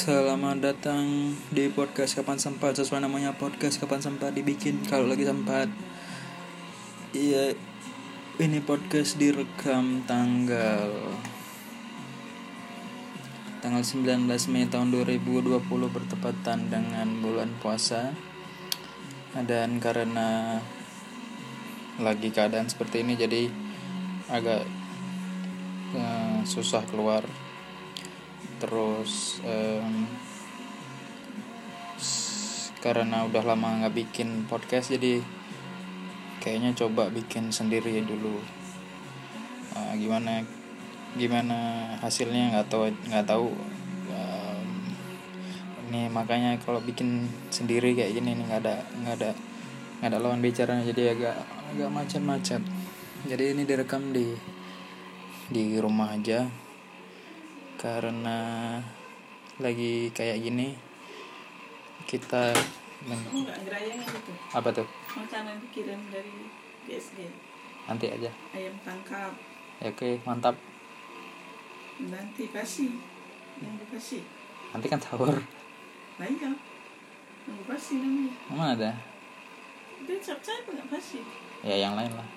Selamat datang di podcast Kapan Sempat. Sesuai namanya podcast Kapan Sempat dibikin kalau lagi sempat. Iya Ini podcast direkam tanggal Tanggal 19 Mei tahun 2020 bertepatan dengan bulan puasa. Dan karena Lagi keadaan seperti ini jadi Agak uh, Susah keluar terus um, karena udah lama nggak bikin podcast jadi kayaknya coba bikin sendiri dulu. Uh, gimana gimana hasilnya nggak tahu nggak tahu. Um, ini makanya kalau bikin sendiri kayak gini nggak ada nggak ada nggak ada lawan bicaranya jadi agak agak macet-macet. Jadi ini direkam di di rumah aja karena lagi kayak gini kita men gitu? apa tuh Makanan dikirim dari GSG. nanti aja Ayam tangkap. ya, oke mantap Nanti kasih. Yang dikasih. nanti kan sahur Nah iya. Yang kasih namanya. emang ada Dia cap saya nggak kasih. ya yang lain lah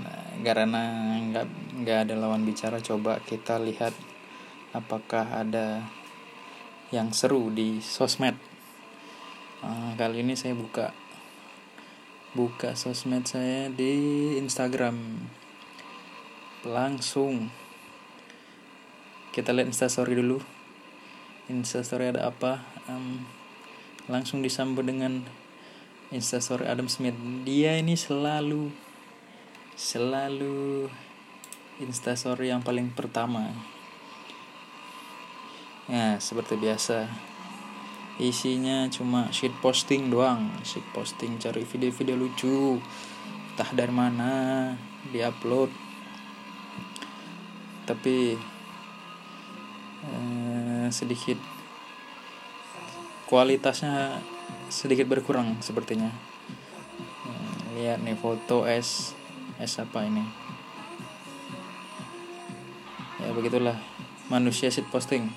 nah, karena nggak nggak ada lawan bicara. Coba kita lihat apakah ada yang seru di sosmed. Uh, kali ini saya buka buka sosmed saya di Instagram. Langsung. Kita lihat instastory dulu. Instastory ada apa? Um, langsung disambut dengan instastory Adam Smith. Dia ini selalu selalu instastory yang paling pertama. Ya seperti biasa. Isinya cuma shit posting doang. Shit posting cari video-video lucu. Entah dari mana diupload. Tapi eh, sedikit kualitasnya sedikit berkurang sepertinya. Hmm, lihat nih foto es es apa ini? Ya begitulah. Manusia shit posting.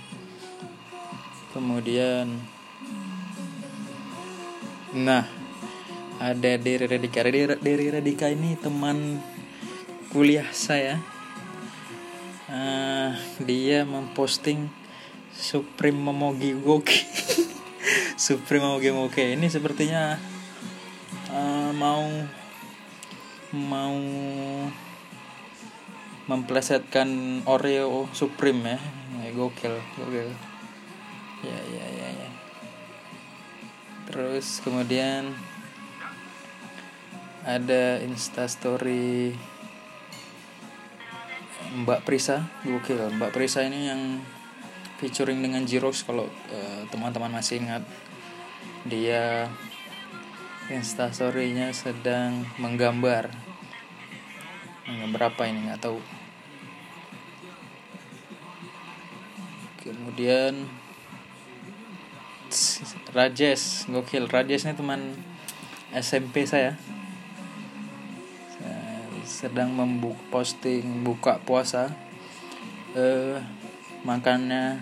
Kemudian nah ada Diri Radika Diri Radika ini teman kuliah saya. Ah, dia memposting Supreme Momogi Goki Supreme Momogi Moke ini sepertinya ah, mau mau memplesetkan Oreo Supreme ya, ya gokil gokil. Ya ya ya ya. Terus kemudian ada instastory Mbak Prisa. Gokil Mbak Prisa ini yang featuring dengan Jirox kalau eh, teman-teman masih ingat. Dia instastorynya sedang menggambar. Menggambar apa ini? Nggak tahu. Kemudian Rajes gokil. Rajes ini teman SMP saya. Sedang membuka posting buka puasa. Eh makannya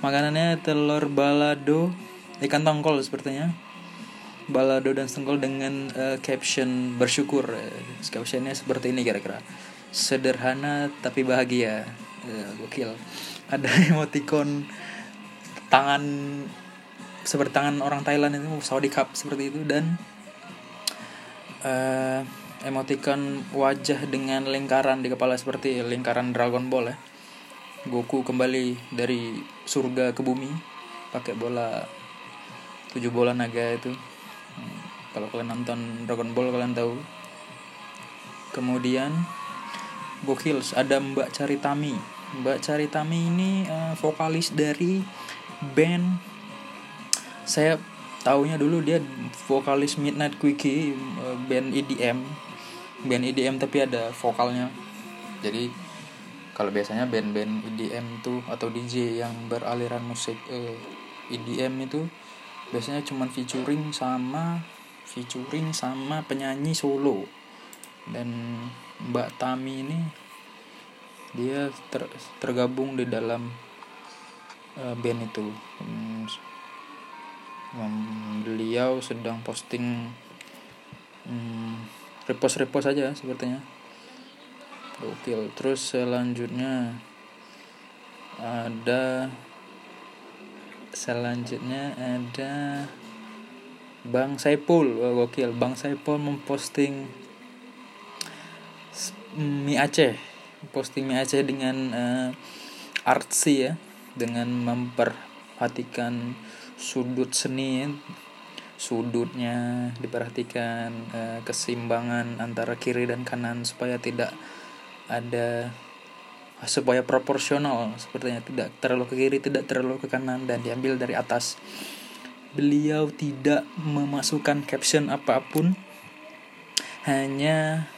makanannya telur balado ikan tongkol sepertinya balado dan tongkol dengan eh, caption bersyukur Eh, captionnya seperti ini kira-kira sederhana tapi bahagia Eh, gokil ada emoticon tangan seperti tangan orang Thailand itu Saudi Cup seperti itu dan eh emoticon wajah dengan lingkaran di kepala seperti lingkaran Dragon Ball ya. Goku kembali dari surga ke bumi pakai bola tujuh bola naga itu. Kalau kalian nonton Dragon Ball kalian tahu. Kemudian gokil ada Mbak Caritami. Mbak Caritami ini eh, vokalis dari band saya taunya dulu dia vokalis Midnight Quickie eh, band EDM band EDM tapi ada vokalnya jadi kalau biasanya band-band EDM tuh atau DJ yang beraliran musik eh, EDM itu biasanya cuman featuring sama featuring sama penyanyi solo. Dan Mbak Tami ini dia ter, tergabung di dalam uh, band itu. Hmm, beliau sedang posting hmm, repost repost aja sepertinya. Gokil terus selanjutnya ada selanjutnya ada Bang Saipul oh, gokil. Bang Saipul memposting mie Aceh. Posting mie Aceh dengan uh, artsy ya. Dengan memperhatikan sudut seni sudutnya diperhatikan uh, keseimbangan antara kiri dan kanan supaya tidak ada supaya proporsional sepertinya. Tidak terlalu ke kiri tidak terlalu ke kanan dan diambil dari atas beliau tidak memasukkan caption apa pun. Hanya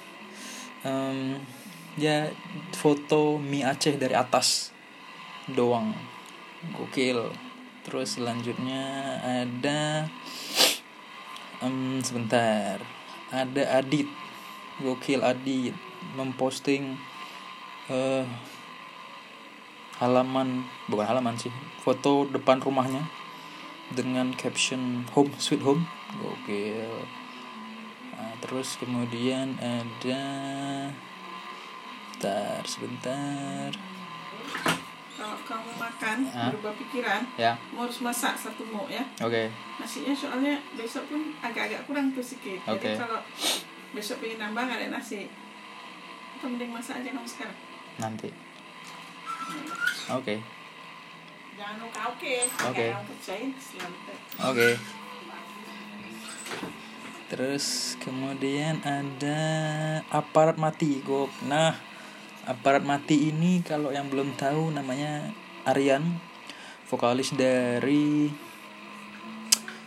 um, ya foto mie Aceh dari atas doang. Gokil. Terus selanjutnya ada um, sebentar. Ada Adit. Gokil Adit. Memposting uh, halaman bukan halaman sih foto depan rumahnya dengan caption home sweet home oke nah, terus kemudian ada sebentar sebentar. Kalau kamu makan Hah? berubah pikiran ya. mau harus masak satu muk ya. Oke. Okay. nasinya soalnya besok pun agak-agak kurang tuh sedikit Oke. jadi kalau besok pengen nambah nggak ada nasi. Atau mending masak aja kamu sekarang. Nanti. Oke. Okay. Oke selalu Oke. Terus kemudian ada aparat mati, Gok. Nah, aparat mati ini kalau yang belum tahu namanya Aryan, vokalis dari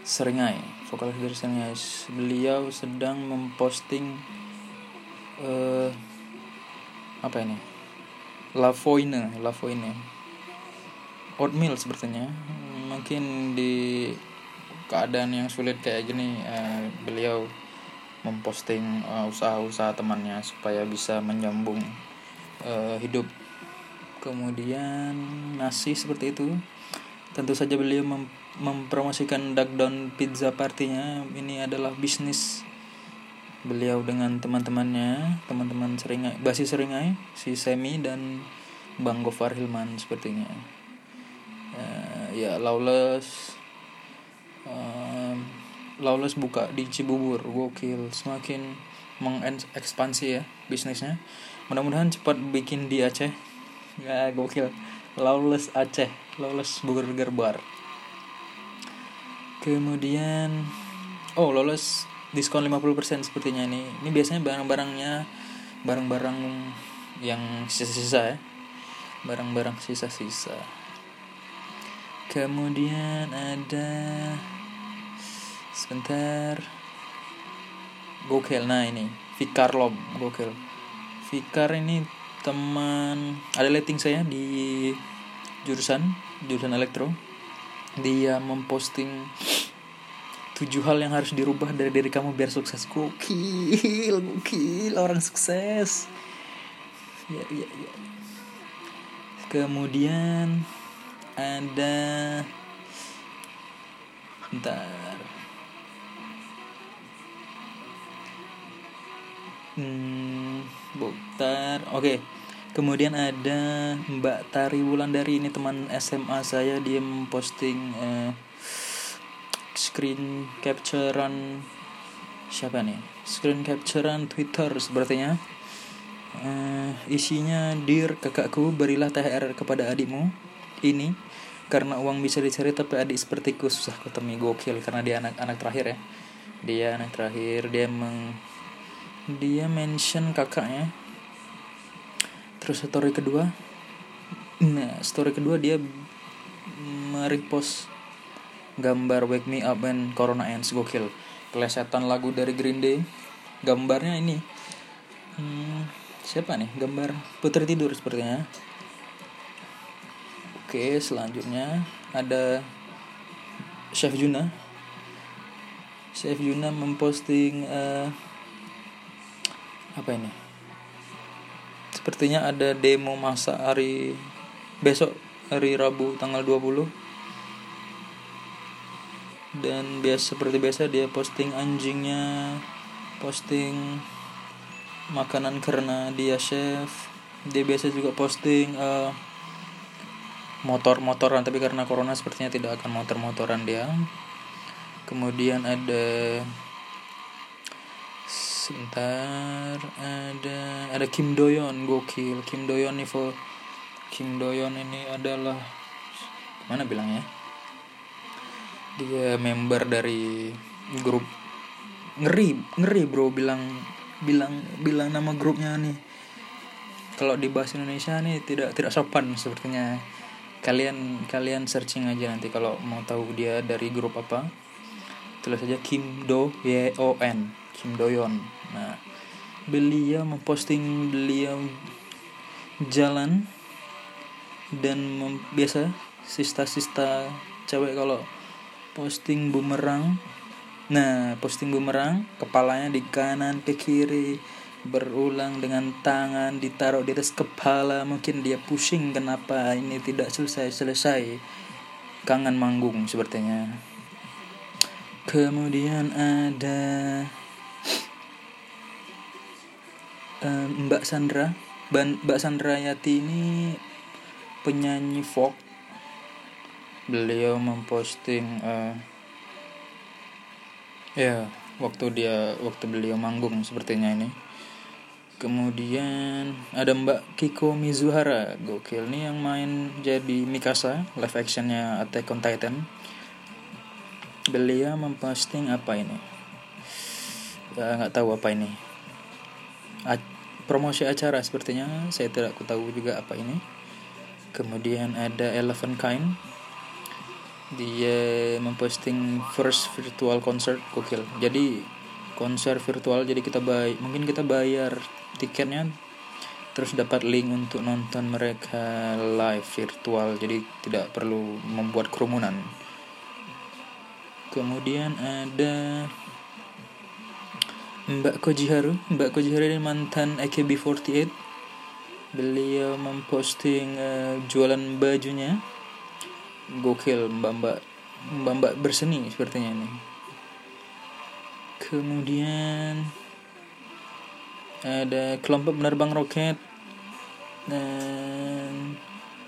Seringai, vokalis dari Seringai. Beliau sedang memposting eh apa ini? Lavoine, Lavoine. Oatmeal sepertinya. Mungkin di keadaan yang sulit kayak gini eh, beliau memposting eh, usaha-usaha temannya supaya bisa menyambung eh, hidup. Kemudian nasi seperti itu. Tentu saja beliau mem- mempromosikan Duckdown Pizza Partinya. Ini adalah bisnis beliau dengan teman-temannya teman-teman seringai basis seringai si Semi dan Bang Gofar Hilman sepertinya ya Lawless um, Lawless buka di Cibubur. Gokil semakin mengekspansi ya bisnisnya. Mudah-mudahan cepat bikin di Aceh. Ya gokil. Lawless Aceh Lawless Burger Bar kemudian oh Lawless diskon 50% sepertinya ini. Ini biasanya barang-barangnya barang-barang yang sisa-sisa ya. Barang-barang sisa-sisa kemudian ada sebentar. Gokil. Nah ini. Fikar Lob. Gokil. Fikar ini teman ada letting saya di jurusan jurusan elektro. Dia memposting tujuh hal yang harus dirubah dari diri kamu biar sukses. Gokil gokil. Orang sukses. Ya ya ya. Kemudian ada. Bentar. Hmm bentar. Oke. Kemudian ada Mbak Tari Wulandari. Ini teman SMA saya. Dia memposting eh, screen capturean siapa nih? Screen capturean Twitter sepertinya. Eh, isinya dir kakakku berilah THR kepada adikmu. Ini karena uang bisa dicari tapi adik sepertiku susah ketemu. Gokil karena dia anak anak terakhir ya. Dia anak terakhir dia meng dia mention kakaknya. Terus story kedua nah story kedua dia merepost gambar wake me up when corona ends. Gokil. Kelesetan lagu dari Green Day. Gambarnya ini hmm, siapa nih? Gambar putri tidur sepertinya oke selanjutnya ada Chef Juna. Chef Juna memposting eh, apa ini? Sepertinya ada demo masa hari besok hari Rabu tanggal 20 dan biasa seperti biasa dia posting anjingnya posting makanan karena dia chef. Dia biasa juga posting uh, motor-motoran tapi karena corona sepertinya tidak akan motor-motoran dia. Kemudian ada sebentar ada ada Kim Doyon gokil. Kim Doyon nih Kim Doyon ini adalah mana bilangnya? Dia member dari grup ngeri ngeri bro bilang bilang bilang nama grupnya nih. Kalau di bahasa Indonesia nih tidak tidak sopan sepertinya kalian kalian searching aja nanti kalau mau tahu dia dari grup apa. Tulis saja Kim Do Y O N Kim Doyon nah beliau memposting beliau jalan dan mem biasa sista-sista cewek kalau posting bumerang. Nah posting bumerang kepalanya di kanan ke kiri berulang dengan tangan ditaruh di atas kepala. Mungkin dia pusing kenapa ini tidak selesai selesai kangen manggung sepertinya. Kemudian ada uh, Mbak Sandra. Mbak Sandra Yati ini penyanyi folk. Beliau memposting uh, ya waktu dia waktu beliau manggung sepertinya ini Kemudian ada Mbak Kiko Mizuhara, gokil nih yang main jadi Mikasa, live actionnya Attack on Titan. Beliau memposting apa ini? Ya nggak tahu apa ini. A promosi acara sepertinya, saya tidak tahu juga apa ini. Kemudian ada Eleven Kind, dia memposting first virtual concert gokil. Jadi konser virtual jadi kita bayar mungkin kita bayar tiketnya terus dapat link untuk nonton mereka live virtual jadi tidak perlu membuat kerumunan. Kemudian ada Mbak Kojiharu. Mbak Kojiharu ini mantan AKB48 beliau memposting uh, jualan bajunya. Gokil mbak-mbak mbak-mbak berseni sepertinya ini. Kemudian ada kelompok penerbang roket. Dan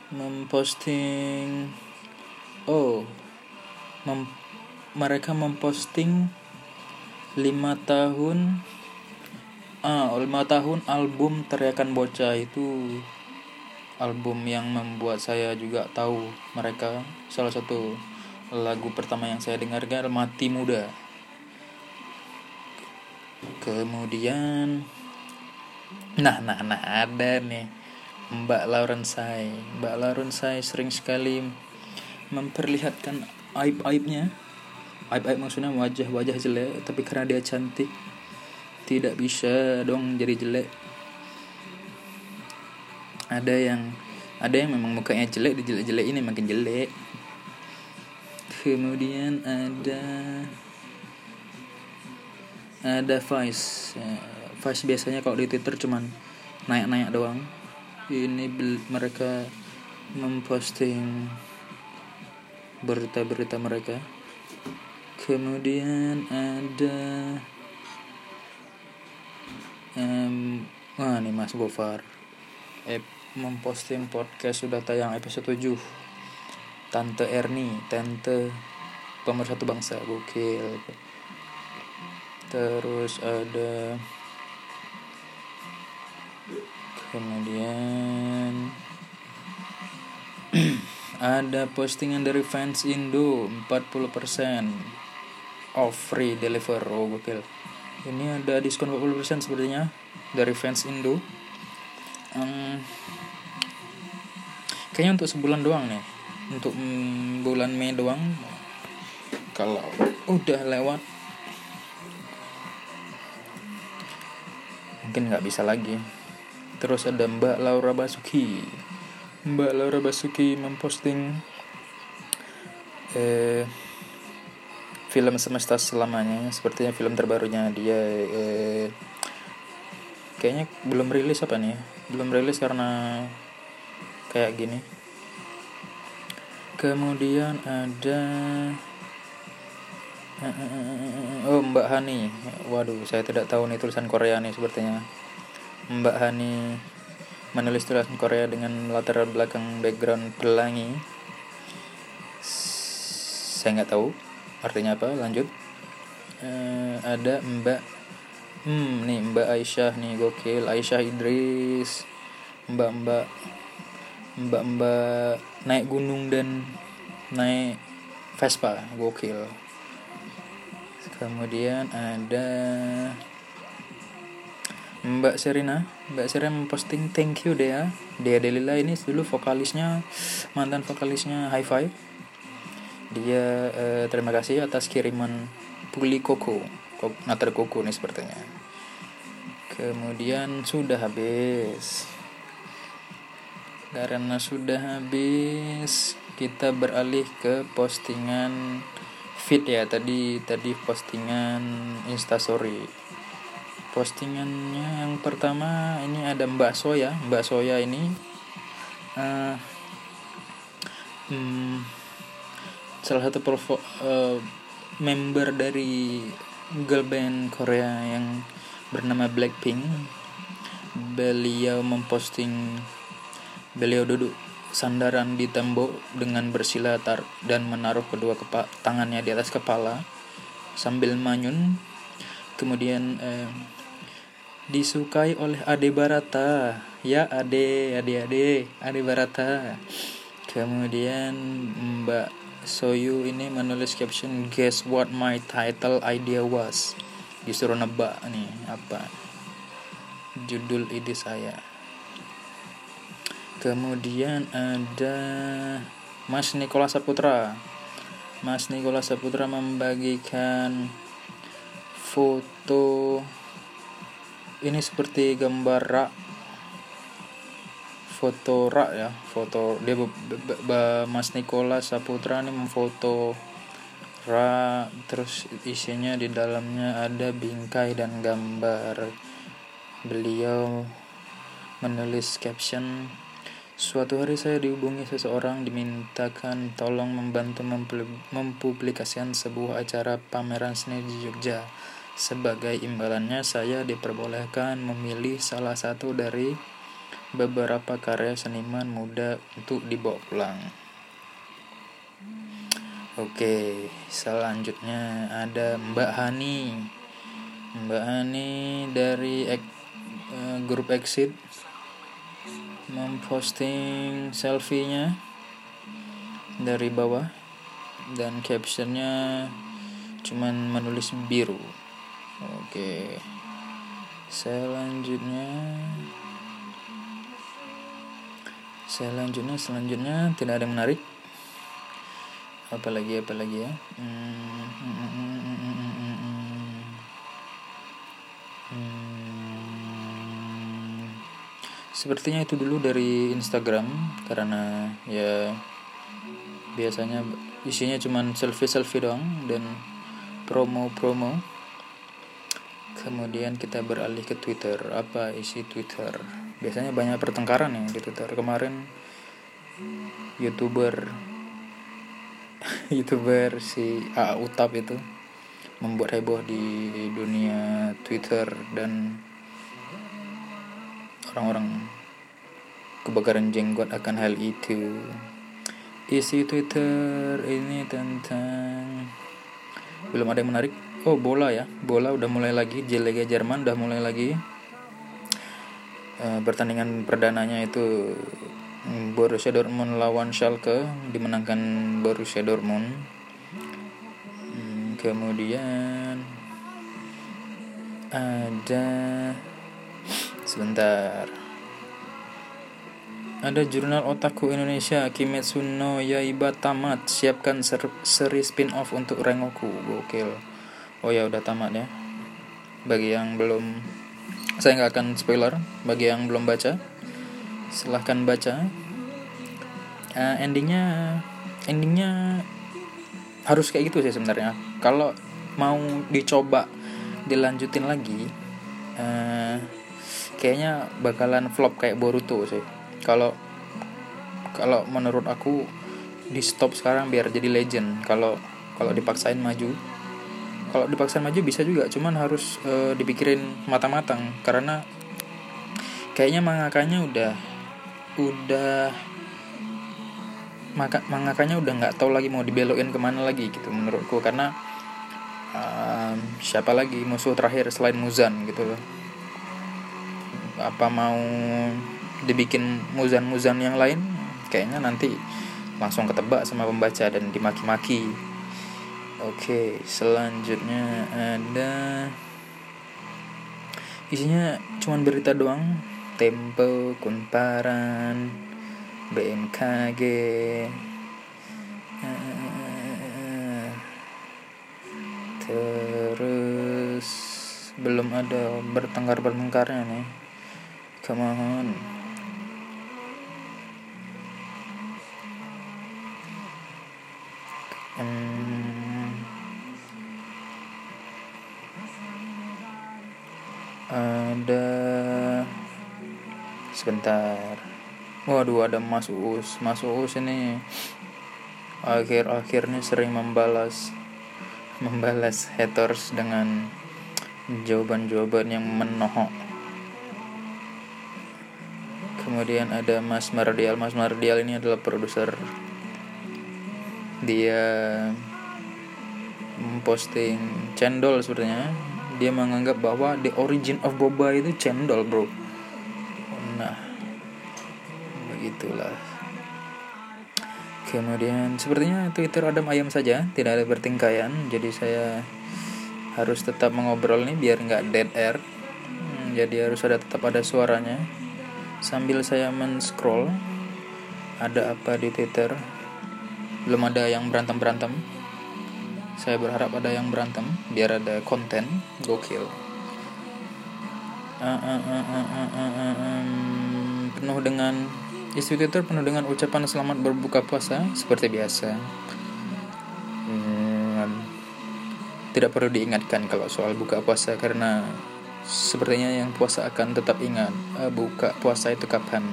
memposting oh mem, mereka memposting lima tahun ah lima tahun album teriakan bocah itu album yang membuat saya juga tahu mereka. Salah satu lagu pertama yang saya dengarkan mati muda. Kemudian Nah, nah, nah ada nih Mbak Lauren Sai. Mbak Lauren Sai sering sekali memperlihatkan aib-aibnya. Aib-aib maksudnya wajah-wajah jelek, tapi karena dia cantik tidak bisa dong jadi jelek. Ada yang ada yang memang mukanya jelek, di jelek-jelek ini makin jelek. Kemudian ada ada Vice Vice biasanya kalau di Twitter cuman naik-naik doang. Ini mereka memposting berita-berita mereka. Kemudian ada um, wah nih Mas Gofar. Eh, memposting podcast sudah tayang episode 7 Tante Erni Tante pemersatu bangsa gokil. Terus ada kemudian ada postingan dari fans Indo 40% off free deliver. Oh gokil. Ini ada diskon 40% sepertinya dari fans Indo. Um, kayaknya untuk sebulan doang nih. Untuk mm, bulan Mei doang. Kalau udah lewat mungkin nggak bisa lagi terus ada Mbak Laura Basuki. Mbak Laura Basuki memposting eh, film semesta selamanya sepertinya film terbarunya dia eh, kayaknya belum rilis apa nih ya? belum rilis karena kayak gini. Kemudian ada oh Mbak Hani. Waduh saya tidak tahu nih tulisan Korea nih sepertinya Mbak Hani menulis tulisan Korea dengan latar belakang background pelangi. Saya nggak tahu artinya apa lanjut. Uh, ada Mbak hmm nih Mbak Aisyah nih gokil. Aisyah Idris Mbak Mbak Mbak Mbak naik gunung dan naik Vespa gokil. Kemudian ada Mbak Serina Mbak Serina memposting thank you deh ya Dea Delila ini dulu vokalisnya mantan vokalisnya High Five dia eh, terima kasih atas kiriman puli koko natar koko nih sepertinya. Kemudian sudah habis. Karena sudah habis kita beralih ke postingan feed ya. Tadi tadi postingan instastory postingannya yang pertama ini ada Mbak Soya Mbak Soya ini uh, hmm, salah satu pervo, uh, member dari girl band Korea yang bernama Blackpink beliau memposting beliau duduk sandaran di tembok dengan bersilatar dan menaruh kedua kepa tangannya di atas kepala sambil manyun. Kemudian eh, disukai oleh Ade Barata. Ya Ade, Ade Ade, Ade Barata. Kemudian Mbak Soyu ini menulis caption Guess what my title idea was Disuruh nebak nih apa Judul ide saya Kemudian ada Mas Nikola Saputra. Mas Nikola Saputra membagikan foto ini seperti gambar rak foto rak ya foto dia Mas Nikola Saputra ini memfoto rak terus isinya di dalamnya ada bingkai dan gambar beliau menulis caption Suatu hari saya dihubungi seseorang dimintakan tolong membantu mempublikasikan sebuah acara pameran seni di Jogja. Sebagai imbalannya saya diperbolehkan memilih salah satu dari beberapa karya seniman muda untuk dibawa pulang. Oke, selanjutnya ada Mbak Hani. Mbak Hani dari uh, grup Exit memposting selfie-nya dari bawah dan captionnya cuman menulis biru oke selanjutnya selanjutnya selanjutnya tidak ada yang menarik apalagi apalagi ya hmm. Sepertinya itu dulu dari Instagram karena ya biasanya isinya cuman selfie-selfie doang dan promo-promo. Kemudian kita beralih ke Twitter. Apa isi Twitter? Biasanya banyak pertengkaran ya di Twitter. Kemarin YouTuber YouTuber si A Utap itu membuat heboh di dunia Twitter dan orang-orang kebakaran jenggot akan hal itu isi Twitter ini tentang belum ada yang menarik oh bola ya. Bola udah mulai lagi. Liga Jerman udah mulai lagi. Uh, pertandingan perdananya itu mm, Borussia Dortmund lawan Schalke dimenangkan Borussia Dortmund. Hmm, kemudian ada sebentar. Ada jurnal otaku Indonesia Kimetsu no Yaiba tamat siapkan ser seri spin off untuk Rengoku. Gokil oh ya udah tamat ya. Bagi yang belum saya nggak akan spoiler. Bagi yang belum baca silahkan baca. Uh, endingnya endingnya harus kayak gitu sih sebenarnya. Kalau mau dicoba dilanjutin lagi uh, kayaknya bakalan flop kayak Boruto sih. Kalau kalau menurut aku di stop sekarang biar jadi legend. Kalau kalau dipaksain maju kalau dipaksain maju bisa juga cuman harus uh, dipikirin matang-matang. Karena kayaknya mangakanya udah udah maka mangakanya udah nggak tahu lagi mau dibelokin ke mana lagi gitu menurutku. Karena um, siapa lagi musuh terakhir selain Muzan gitu loh. Apa mau dibikin Muzan-Muzan yang lain? Kayaknya nanti langsung ketebak sama pembaca dan dimaki-maki oke selanjutnya ada isinya cuman berita doang. Tempo Kunparan BMKG terus belum ada bertengkar bertengkarnya nih. Come on. Hmm, ada sebentar. Waduh ada Mas Uus. Mas Uus ini akhir-akhirnya sering membalas membalas haters dengan jawaban-jawaban yang menohok. Kemudian ada Mas Mardial. Mas Mardial ini adalah produser. Dia memposting cendol sebenarnya dia menganggap bahwa the origin of boba itu cendol bro. Nah begitulah. Kemudian sepertinya Twitter ada ayam saja tidak ada bertingkaian. Jadi saya harus tetap mengobrol nih biar nggak dead air. Hmm, jadi harus ada tetap ada suaranya. Sambil saya men-scroll ada apa di Twitter? Belum ada yang berantem berantem saya berharap ada yang berantem biar ada konten gokil uh, uh, uh, uh, uh, um, penuh dengan Isi Twitter penuh dengan ucapan selamat berbuka puasa seperti biasa. Hmm, tidak perlu diingatkan kalau soal buka puasa karena sepertinya yang puasa akan tetap ingat uh, buka puasa itu kapan.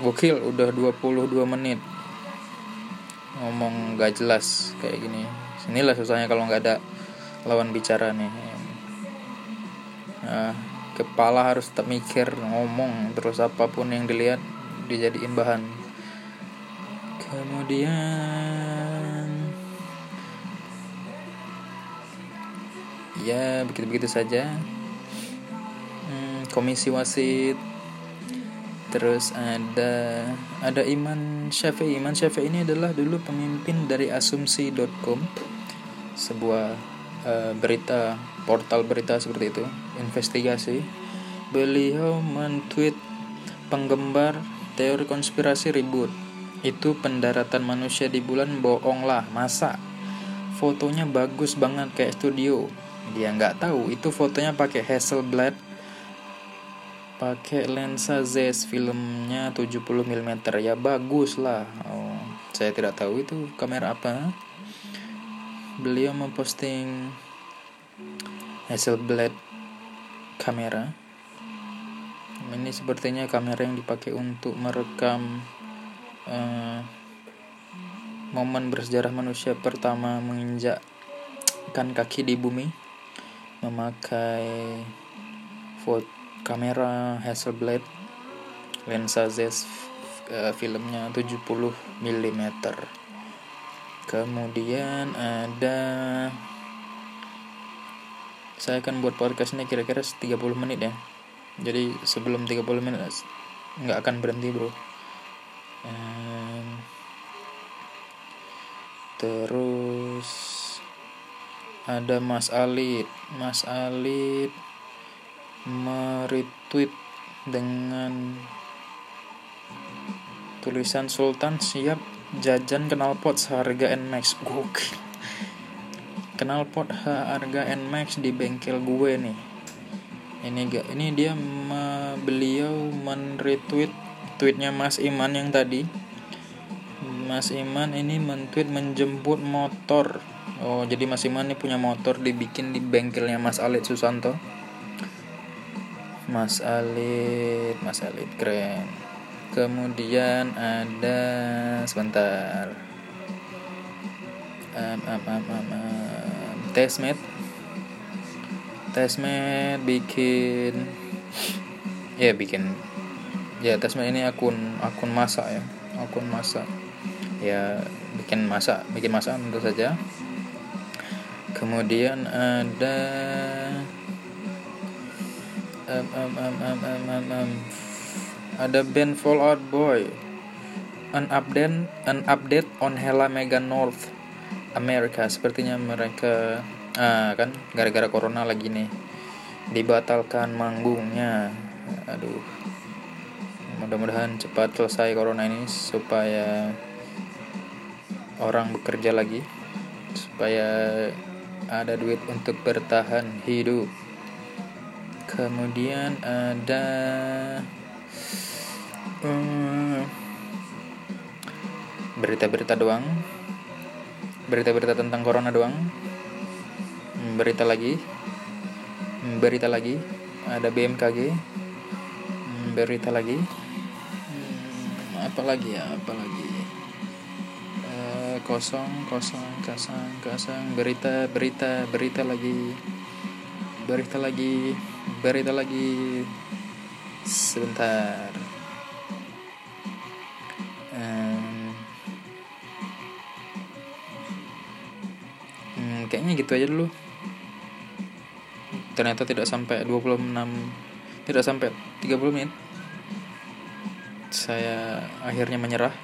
Gokil udah 22 menit ngomong gak jelas kayak gini. Inilah susahnya kalau nggak ada lawan bicara nih. Nah, kepala harus tetap mikir ngomong terus apa pun yang dilihat dijadiin bahan kemudian ya begitu-begitu saja hmm, komisi wasit terus ada ada Iman Syafi'i. Iman Syafi'i ini adalah dulu pemimpin dari asumsi.com sebuah uh, berita portal berita seperti itu investigasi. Beliau mentweet penggemar teori konspirasi ribut. Itu pendaratan manusia di bulan bohong lah masa? Fotonya bagus banget kayak studio. Dia nggak tahu itu fotonya pakai Hasselblad pakai lensa Zeiss filmnya 70 mm ya bagus lah oh, saya tidak tahu itu kamera apa. Beliau memposting Hasselblad kamera. Ini sepertinya kamera yang dipakai untuk merekam uh, momen bersejarah manusia pertama menginjakkan kaki di bumi memakai foto kamera Hasselblad lensa Zeiss uh, filmnya 70 mm kemudian ada saya akan buat podcast ini kira-kira 30 menit ya. Jadi sebelum 30 menit nggak akan berhenti bro. Um, terus ada Mas Alit Mas Alit meretweet dengan tulisan Sultan siap jajan knalpot seharga Nmax gokil. Knalpot harga Nmax di bengkel gue nih. Ini gak ini dia me, beliau men-retweet tweetnya Mas Iman yang tadi. Mas Iman ini men-tweet menjemput motor. Oh, jadi Mas Iman nih punya motor dibikin di bengkelnya Mas Alit Susanto. Mas Alit, Mas Alit keren. Kemudian ada sebentar. Um, um, um, um, um, bikin ya bikin ya Testmate ini akun akun masak ya. Akun masak. Ya bikin masak, bikin masak tentu saja kemudian ada um, um, um, um, um, um, um. ada band Fallout Boy. An update an update on Hella Mega North America. Sepertinya mereka ah, kan gara-gara corona lagi nih dibatalkan manggungnya. Aduh. Mudah-mudahan cepat selesai corona ini supaya orang bekerja lagi supaya ada duit untuk bertahan hidup kemudian ada berita berita-berita doang. Berita-berita tentang corona doang. Hmm, berita lagi. Hmm, berita lagi. Ada BMKG hmm, berita lagi. Apa lagi ya? Apa lagi? Kosong kosong kosong kosong berita berita berita lagi. Berita lagi berita lagi sebentar. Hmm, kayaknya gitu aja dulu. Ternyata tidak sampai 26 tidak sampai 30 menit. Saya akhirnya menyerah.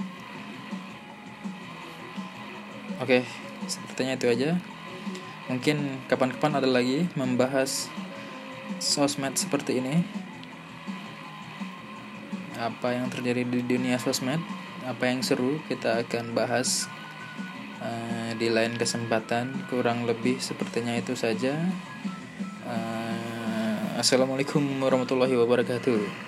Oke, sepertinya itu aja. Mungkin kapan-kapan ada lagi membahas sosmed seperti ini. Apa yang terjadi di dunia sosmed, apa yang seru kita akan bahas uh, di lain kesempatan. Kurang lebih sepertinya itu saja. Uh, Assalamualaikum warahmatullahi wabarakatuh.